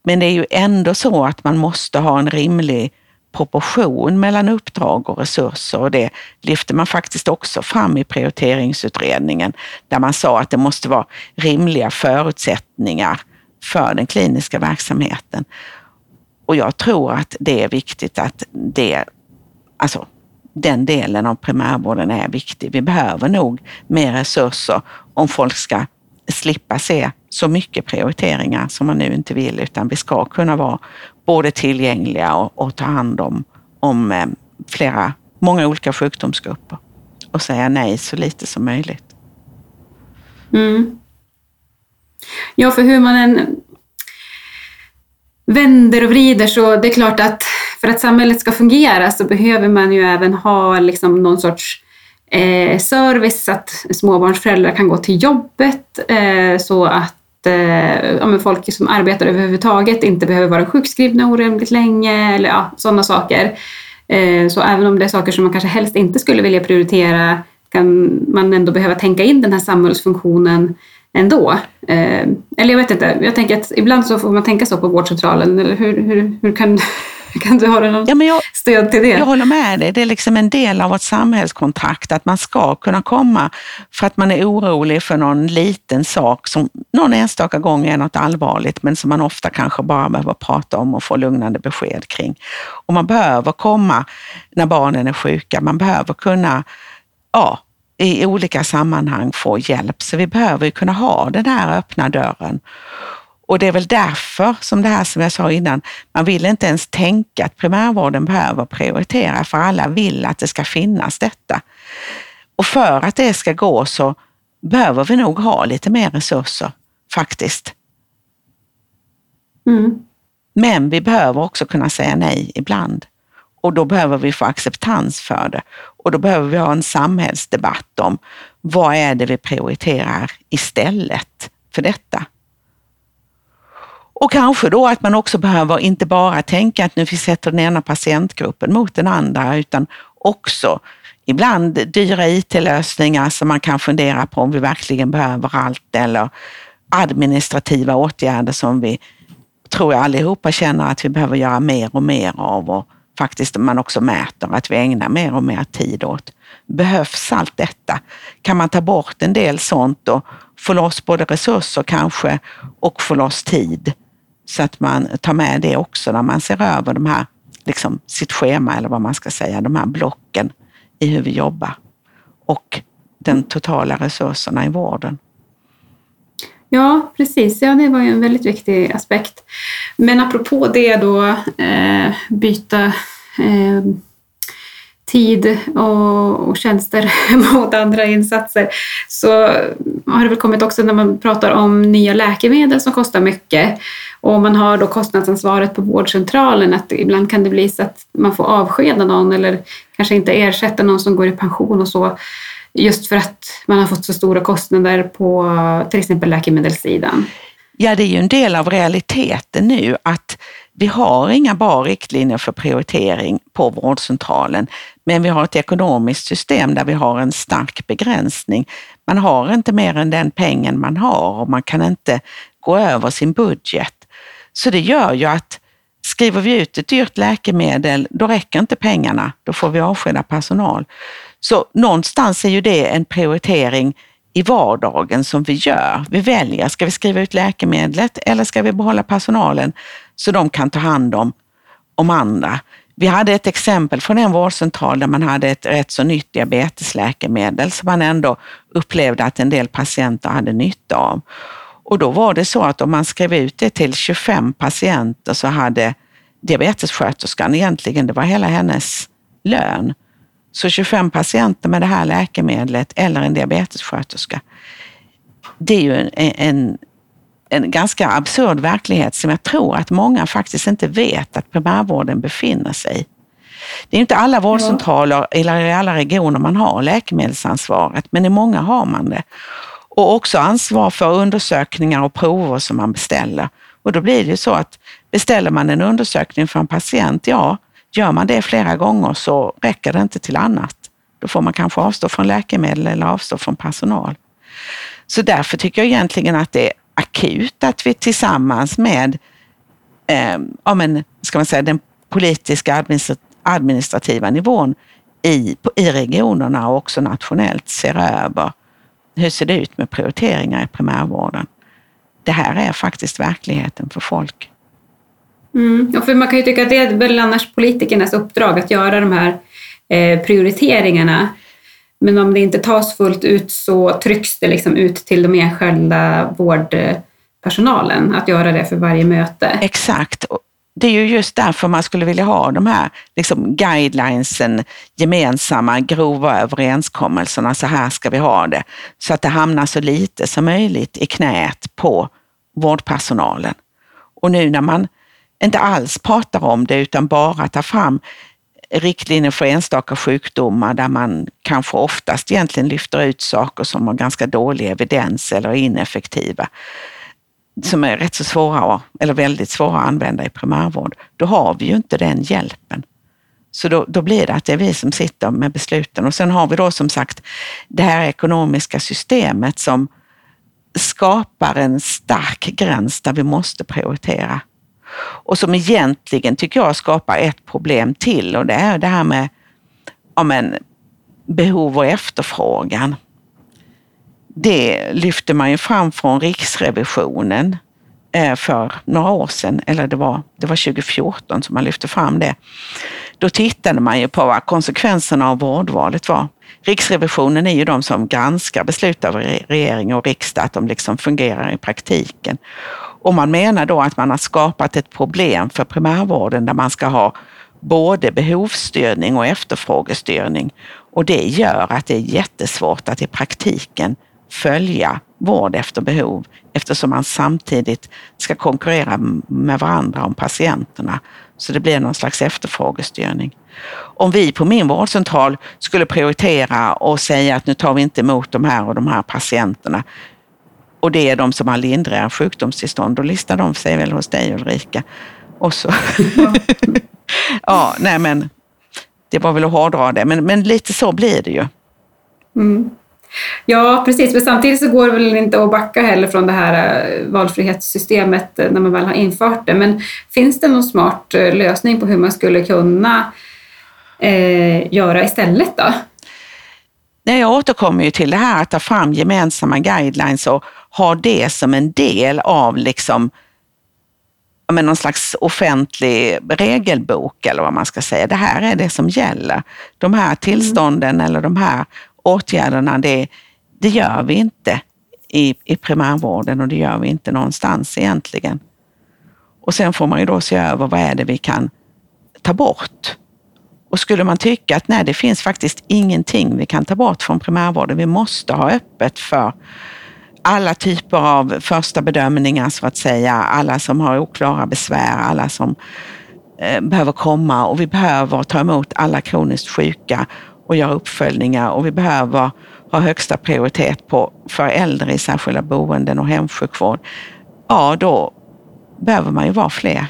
Speaker 1: Men det är ju ändå så att man måste ha en rimlig proportion mellan uppdrag och resurser och det lyfte man faktiskt också fram i prioriteringsutredningen där man sa att det måste vara rimliga förutsättningar för den kliniska verksamheten. Och jag tror att det är viktigt att det, alltså den delen av primärvården är viktig. Vi behöver nog mer resurser om folk ska slippa se så mycket prioriteringar som man nu inte vill, utan vi ska kunna vara både tillgängliga och, och ta hand om, om eh, flera, många olika sjukdomsgrupper och säga nej så lite som möjligt.
Speaker 3: Mm. Ja, för hur man än vänder och vrider så det är klart att för att samhället ska fungera så behöver man ju även ha liksom någon sorts eh, service så att småbarnsföräldrar kan gå till jobbet eh, så att eh, ja, folk som arbetar överhuvudtaget inte behöver vara sjukskrivna orimligt länge eller ja, sådana saker. Eh, så även om det är saker som man kanske helst inte skulle vilja prioritera kan man ändå behöva tänka in den här samhällsfunktionen ändå. Eh, eller jag vet inte, jag tänker att ibland så får man tänka så på vårdcentralen. Eller hur, hur, hur, kan, <laughs> Kan du ha något ja, jag, stöd till det?
Speaker 1: Jag håller med dig. Det är liksom en del av vårt samhällskontrakt att man ska kunna komma för att man är orolig för någon liten sak som någon enstaka gång är något allvarligt men som man ofta kanske bara behöver prata om och få lugnande besked kring. Och man behöver komma när barnen är sjuka. Man behöver kunna ja, i olika sammanhang få hjälp. Så vi behöver kunna ha den här öppna dörren. Och det är väl därför som det här som jag sa innan, man vill inte ens tänka att primärvården behöver prioritera, för alla vill att det ska finnas detta. Och för att det ska gå så behöver vi nog ha lite mer resurser, faktiskt. Mm. Men vi behöver också kunna säga nej ibland. Och då behöver vi få acceptans för det. Och då behöver vi ha en samhällsdebatt om vad är det vi prioriterar istället för detta. Och kanske då att man också behöver inte bara tänka att nu vi sätter den ena patientgruppen mot den andra, utan också ibland dyra IT-lösningar som man kan fundera på om vi verkligen behöver allt eller administrativa åtgärder som vi tror jag allihopa känner att vi behöver göra mer och mer av och faktiskt man också mäter att vi ägnar mer och mer tid åt. Behövs allt detta? Kan man ta bort en del sånt och få loss både resurser kanske och få loss tid? Så att man tar med det också när man ser över de här, liksom sitt schema eller vad man ska säga, de här blocken i hur vi jobbar och den totala resurserna i vården.
Speaker 3: Ja, precis. Ja, det var ju en väldigt viktig aspekt. Men apropå det då, eh, byta eh, tid och, och tjänster <laughs> mot andra insatser, så har det väl kommit också när man pratar om nya läkemedel som kostar mycket och man har då kostnadsansvaret på vårdcentralen, att ibland kan det bli så att man får avskeda någon eller kanske inte ersätta någon som går i pension och så. Just för att man har fått så stora kostnader på till exempel läkemedelssidan.
Speaker 1: Ja, det är ju en del av realiteten nu att vi har inga bra riktlinjer för prioritering på vårdcentralen, men vi har ett ekonomiskt system där vi har en stark begränsning. Man har inte mer än den pengen man har och man kan inte gå över sin budget. Så det gör ju att skriver vi ut ett dyrt läkemedel, då räcker inte pengarna. Då får vi avskeda personal. Så någonstans är ju det en prioritering i vardagen som vi gör. Vi väljer, ska vi skriva ut läkemedlet eller ska vi behålla personalen så de kan ta hand om, om andra? Vi hade ett exempel från en vårdcentral där man hade ett rätt så nytt diabetesläkemedel som man ändå upplevde att en del patienter hade nytta av. Och då var det så att om man skrev ut det till 25 patienter så hade diabetessköterskan egentligen, det var hela hennes lön. Så 25 patienter med det här läkemedlet eller en diabetessköterska. Det är ju en, en, en ganska absurd verklighet som jag tror att många faktiskt inte vet att primärvården befinner sig i. Det är inte alla vårdcentraler eller i alla regioner man har läkemedelsansvaret, men i många har man det och också ansvar för undersökningar och prover som man beställer. Och då blir det ju så att beställer man en undersökning för en patient, ja, gör man det flera gånger så räcker det inte till annat. Då får man kanske avstå från läkemedel eller avstå från personal. Så därför tycker jag egentligen att det är akut att vi tillsammans med eh, ja, men, ska man säga, den politiska administrativa nivån i, i regionerna och också nationellt ser över hur ser det ut med prioriteringar i primärvården? Det här är faktiskt verkligheten för folk.
Speaker 3: Mm. Ja, för man kan ju tycka att det är väl annars politikernas uppdrag att göra de här eh, prioriteringarna. Men om det inte tas fullt ut så trycks det liksom ut till de enskilda vårdpersonalen att göra det för varje möte.
Speaker 1: Exakt det är ju just därför man skulle vilja ha de här liksom, guidelinesen, gemensamma grova överenskommelserna, så här ska vi ha det. Så att det hamnar så lite som möjligt i knät på vårdpersonalen. Och nu när man inte alls pratar om det utan bara tar fram riktlinjer för enstaka sjukdomar där man kanske oftast egentligen lyfter ut saker som har ganska dålig evidens eller är ineffektiva som är rätt så svåra, eller väldigt svåra att använda i primärvård, då har vi ju inte den hjälpen. Så då, då, blir det att det är vi som sitter med besluten. Och sen har vi då som sagt det här ekonomiska systemet som skapar en stark gräns där vi måste prioritera och som egentligen tycker jag skapar ett problem till och det är det här med ja, men, behov och efterfrågan. Det lyfter man ju fram från Riksrevisionen eh, för några år sedan, eller det var, det var 2014 som man lyfte fram det. Då tittade man ju på vad konsekvenserna av vårdvalet var. Riksrevisionen är ju de som granskar beslut av regering och riksdag, att de liksom fungerar i praktiken. Och man menar då att man har skapat ett problem för primärvården där man ska ha både behovsstyrning och efterfrågestyrning. Och det gör att det är jättesvårt att i praktiken följa vård efter behov eftersom man samtidigt ska konkurrera med varandra om patienterna. Så det blir någon slags efterfrågestyrning. Om vi på min vårdcentral skulle prioritera och säga att nu tar vi inte emot de här och de här patienterna och det är de som har lindriga sjukdomstillstånd, då listar de sig väl hos dig Ulrika. Och så. Ja. <laughs> ja, nej men det var väl att hårdra det, men, men lite så blir det ju.
Speaker 3: Mm. Ja, precis. Men samtidigt så går det väl inte att backa heller från det här eh, valfrihetssystemet eh, när man väl har infört det. Men finns det någon smart eh, lösning på hur man skulle kunna eh, göra istället då?
Speaker 1: Nej, jag återkommer ju till det här att ta fram gemensamma guidelines och ha det som en del av liksom med någon slags offentlig regelbok eller vad man ska säga. Det här är det som gäller. De här tillstånden mm. eller de här åtgärderna, det, det gör vi inte i, i primärvården och det gör vi inte någonstans egentligen. Och sen får man ju då se över vad är det vi kan ta bort. Och skulle man tycka att nej, det finns faktiskt ingenting vi kan ta bort från primärvården, vi måste ha öppet för alla typer av första bedömningar så att säga, alla som har oklara besvär, alla som eh, behöver komma och vi behöver ta emot alla kroniskt sjuka och göra uppföljningar och vi behöver ha högsta prioritet på för äldre i särskilda boenden och hemsjukvård. Ja, då behöver man ju vara fler.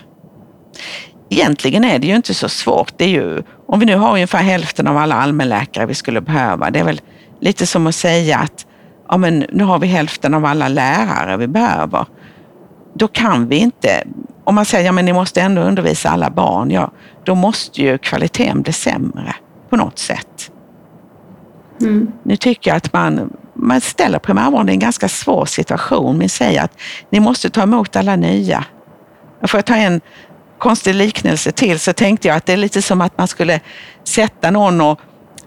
Speaker 1: Egentligen är det ju inte så svårt. Det är ju, om vi nu har ungefär hälften av alla allmänläkare vi skulle behöva, det är väl lite som att säga att ja, men nu har vi hälften av alla lärare vi behöver. Då kan vi inte, om man säger ja, ni måste ändå undervisa alla barn, ja, då måste ju kvaliteten bli sämre på något sätt. Mm. Nu tycker jag att man, man ställer primärvården i en ganska svår situation. Man säger att ni måste ta emot alla nya. Får jag ta en konstig liknelse till så tänkte jag att det är lite som att man skulle sätta någon och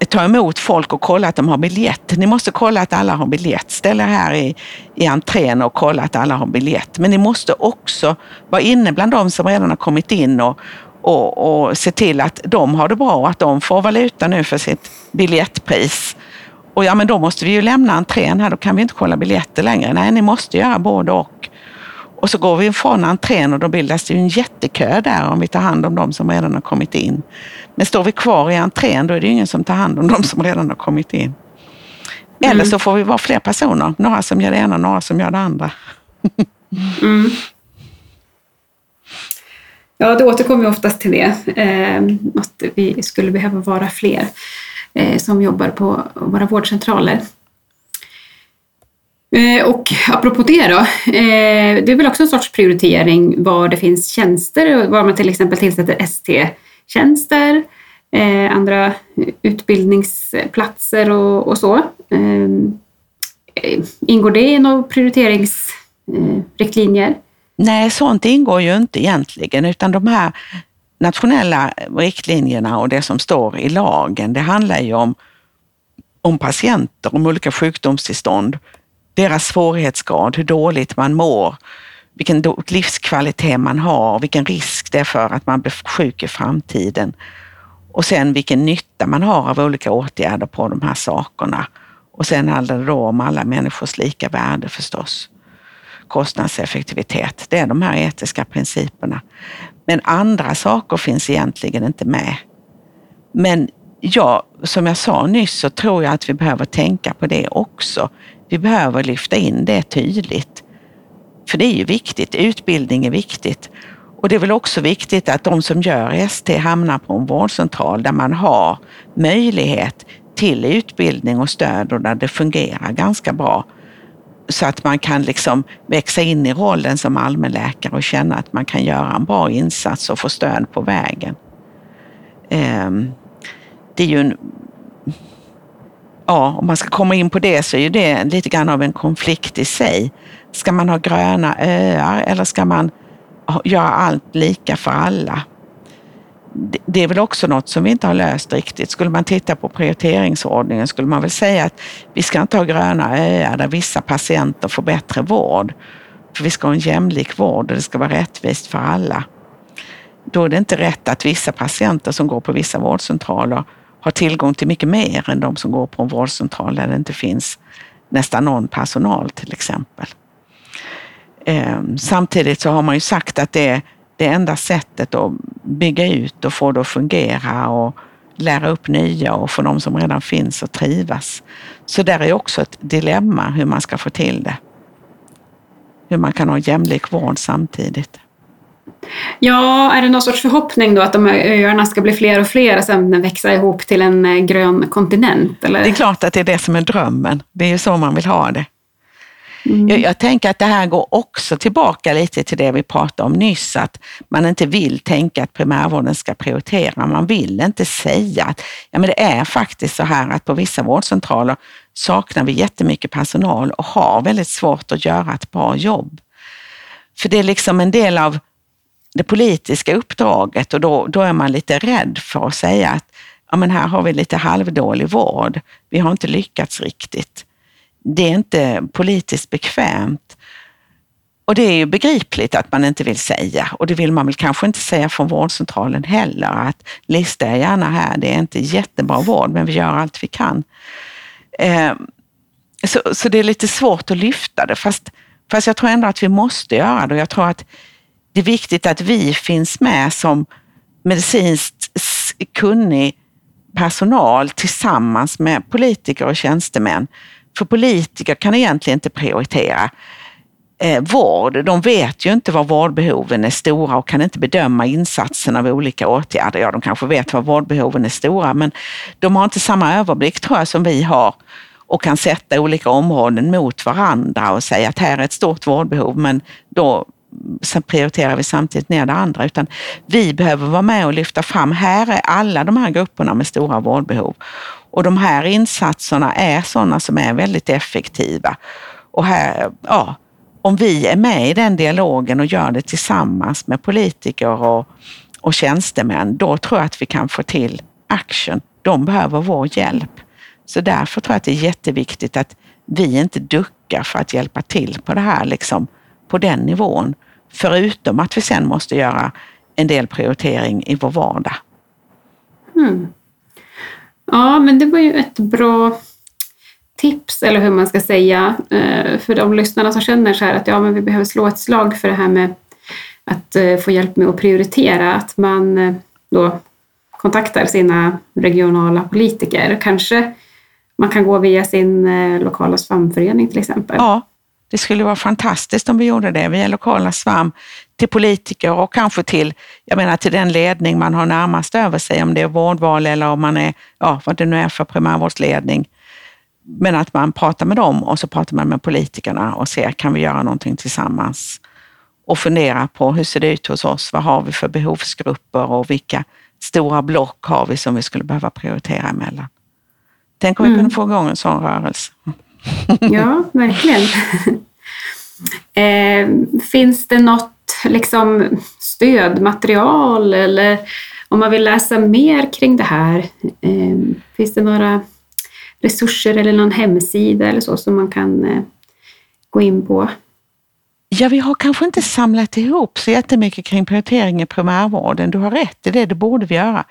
Speaker 1: ta emot folk och kolla att de har biljett. Ni måste kolla att alla har biljett. Ställ er här i, i entrén och kolla att alla har biljett. Men ni måste också vara inne bland de som redan har kommit in och, och, och se till att de har det bra och att de får valuta nu för sitt biljettpris. Och ja, men då måste vi ju lämna entrén här, då kan vi inte kolla biljetter längre. Nej, ni måste göra både och. Och så går vi från entrén och då bildas det ju en jättekö där om vi tar hand om de som redan har kommit in. Men står vi kvar i entrén då är det ju ingen som tar hand om de som redan har kommit in. Eller mm. så får vi vara fler personer. Några som gör det ena, några som gör det andra. <laughs>
Speaker 3: Mm. Ja, det återkommer oftast till det, eh, att vi skulle behöva vara fler eh, som jobbar på våra vårdcentraler. Eh, och apropå det då, eh, det är väl också en sorts prioritering var det finns tjänster, var man till exempel tillsätter tjänster, eh, andra utbildningsplatser och, och så. Ehm, eh, ingår det i några prioriteringsriktlinjer?
Speaker 1: Nej, sånt ingår ju inte egentligen, utan de här nationella riktlinjerna och det som står i lagen, det handlar ju om, om patienter, om olika sjukdomstillstånd deras svårighetsgrad, hur dåligt man mår, vilken livskvalitet man har, vilken risk det är för att man blir sjuk i framtiden. Och sen vilken nytta man har av olika åtgärder på de här sakerna. Och sen handlar det då om alla människors lika värde förstås. Kostnadseffektivitet, det är de här etiska principerna. Men andra saker finns egentligen inte med. Men ja, som jag sa nyss så tror jag att vi behöver tänka på det också. Vi behöver lyfta in det tydligt. För det är ju viktigt, utbildning är viktigt. Och det är väl också viktigt att de som gör ST hamnar på en vårdcentral där man har möjlighet till utbildning och stöd och där det fungerar ganska bra. så att man kan liksom växa in i rollen som allmänläkare och känna att man kan göra en bra insats och få stöd på vägen. Ehm, det är ju en, ja, om man ska komma in på det så är ju det lite grann av en konflikt i sig. Ska man ha gröna öar eller ska man göra allt lika för alla? det är väl också något som vi inte har löst riktigt. Skulle man titta på prioriteringsordningen skulle man väl säga att vi ska inte ha gröna öar där vissa patienter får bättre vård. För vi ska ha en jämlik vård och det ska vara rättvist för alla. Då är det inte rätt att vissa patienter som går på vissa vårdcentraler har tillgång till mycket mer än de som går på en vårdcentral där det inte finns nästan någon personal till exempel. Ehm, samtidigt så har man ju sagt att det är det enda sättet att bygga ut och få det att fungera och lära upp nya och få de som redan finns att trivas. Så där är också ett dilemma hur man ska få till det. Hur man kan ha jämlik vård samtidigt.
Speaker 3: Ja, är det någon sorts förhoppning då att de här öarna ska bli fler och fler och sen växa ihop till en eh, grön kontinent? Eller?
Speaker 1: Det är klart att det är det som är drömmen. Det är ju så man vill ha det. Mm. Jag, jag, tänker att det här går också tillbaka lite till det vi pratade om nyss, att man inte vill tänka att primärvården ska prioritera. Man vill inte säga att ja, men det är faktiskt så här att på vissa vårdcentraler saknar vi jättemycket personal och har väldigt svårt att göra ett bra jobb. För det är liksom en del av det politiska uppdraget och då, då är man lite rädd för att säga att ja, men här har vi lite halvdålig vård. Vi har inte lyckats riktigt det är inte politiskt bekvämt. Och det är ju begripligt att man inte vill säga och det vill man väl kanske inte säga från vårdcentralen heller. Att lista er gärna här, det är inte jättebra vård men vi gör allt vi kan. Eh, så, så det är lite svårt att lyfta det fast, fast jag tror ändå att vi måste göra det och jag tror att det är viktigt att vi finns med som medicinskt kunnig personal tillsammans med politiker och tjänstemän för politiker kan egentligen inte prioritera eh, vård. De vet ju inte var vårdbehoven är stora och kan inte bedöma insatsen av olika åtgärder. Ja, de kanske vet var vårdbehoven är stora, men de har inte samma överblick tror jag som vi har och kan sätta olika områden mot varandra och säga att här är ett stort vårdbehov, men då prioriterar vi samtidigt ner det andra. Utan vi behöver vara med och lyfta fram, här är alla de här grupperna med stora vårdbehov. Och de här insatserna är sådana som är väldigt effektiva. Och här, ja, om vi är med i den dialogen och gör det tillsammans med politiker och, och tjänstemän, då tror jag att vi kan få till action. De behöver vår hjälp. Så därför tror jag att det är jätteviktigt att vi inte duckar för att hjälpa till på det här, liksom, på den nivån. Förutom att vi sen måste göra en del prioritering i vår vardag.
Speaker 3: Mm. Ja, men det var ju ett bra tips, eller hur man ska säga, eh, för de lyssnarna som känner så här att ja, men vi behöver slå ett slag för det här med att eh, få hjälp med att prioritera, att man eh, då kontaktar sina regionala politiker. Kanske man kan gå via sin lokala svamförening till exempel.
Speaker 1: Ja, det skulle vara fantastiskt om vi gjorde det via lokala SVAM till politiker och kanske till, jag menar till den ledning man har närmast över sig, om det är vårdval eller om man är, ja vad det nu är för primärvårdsledning. Men att man pratar med dem och så pratar man med politikerna och ser, kan vi göra någonting tillsammans? Och fundera på hur ser det ut hos oss? Vad har vi för behovsgrupper och vilka stora block har vi som vi skulle behöva prioritera emellan? Tänk om vi mm. kunde få igång en sån rörelse.
Speaker 3: Ja, verkligen. <laughs> Eh, finns det något liksom, stödmaterial eller om man vill läsa mer kring det här? Eh, finns det några resurser eller någon hemsida eller så som man kan eh, gå in på?
Speaker 1: Ja, vi har kanske inte samlat ihop så jättemycket kring prioritering i primärvården. Du har rätt i det, det borde vi göra.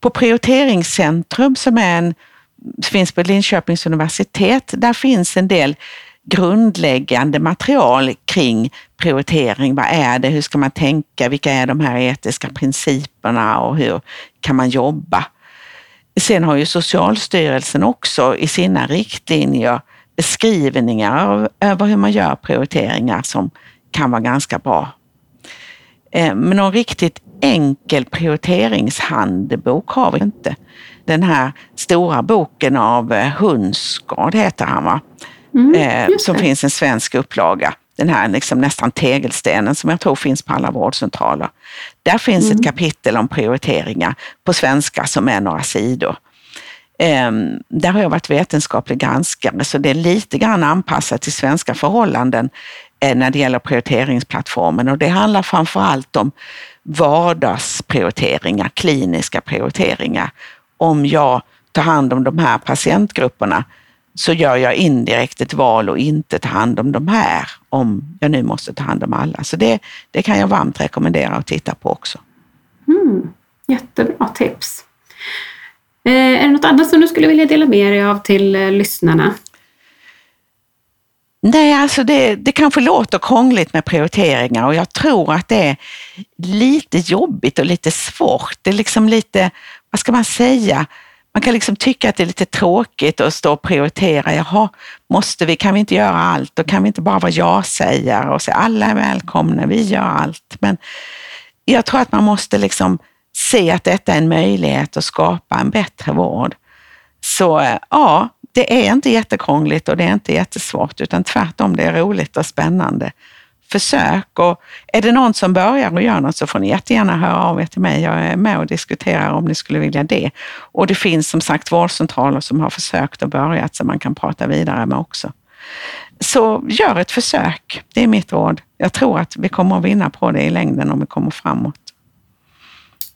Speaker 1: På Prioriteringscentrum som är en finns på Linköpings universitet. Där finns en del grundläggande material kring prioritering. Vad är det? Hur ska man tänka? Vilka är de här etiska principerna och hur kan man jobba? Sen har ju Socialstyrelsen också i sina riktlinjer beskrivningar över hur man gör prioriteringar som kan vara ganska bra. Eh, men någon riktigt enkel prioriteringshandbok har vi inte den här stora boken av eh, Hunsgård, heter han va? mm, eh, som finns en svensk upplaga. Den här liksom nästan tegelstenen som jag tror finns på alla vårdcentraler. Där finns mm. ett kapitel om prioriteringar på svenska som är några sidor. Eh, där har jag varit vetenskaplig granskare så det är lite grann anpassat till svenska förhållanden eh, när det gäller prioriteringsplattformen och det handlar framför allt om vardagsprioriteringar, kliniska prioriteringar. Om jag tar hand om de här patientgrupperna så gör jag indirekt ett val och inte tar hand om de här, om jag nu måste ta hand om alla. Så det, det kan jag varmt rekommendera att titta på också.
Speaker 3: Mm, jättebra tips. Eh, är det något annat som du skulle vilja dela med dig av till eh, lyssnarna?
Speaker 1: Nej, alltså det, det kanske låter krångligt med prioriteringar och jag tror att det är lite jobbigt och lite svårt. Det är liksom lite, vad ska man säga, man kan liksom tycka att det är lite tråkigt att stå och prioritera. Jaha, måste vi, kan vi inte göra allt? Då kan vi inte bara vara ja-sägare och säga alla är välkomna, vi gör allt. Men jag tror att man måste liksom se att detta är en möjlighet att skapa en bättre vård. Så ja, det är inte jättekrångligt och det är inte jättesvårt, utan tvärtom, det är roligt och spännande. Försök och är det någon som börjar och gör något så får ni jättegärna höra av er till mig. Jag är med och diskuterar om ni skulle vilja det. Och det finns som sagt vårdcentraler som har försökt och börjat som man kan prata vidare med också. Så gör ett försök, det är mitt råd. Jag tror att vi kommer att vinna på det i längden om vi kommer framåt.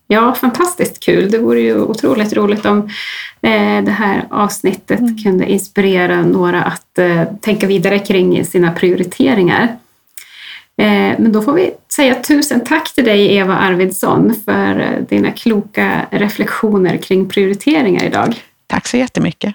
Speaker 3: Ja, fantastiskt kul. Det vore ju otroligt roligt om eh, det här avsnittet mm. kunde inspirera några att eh, tänka vidare kring sina prioriteringar. Eh, men då får vi säga tusen tack till dig Eva Arvidsson för eh, dina kloka reflektioner kring prioriteringar idag.
Speaker 1: Tack så jättemycket.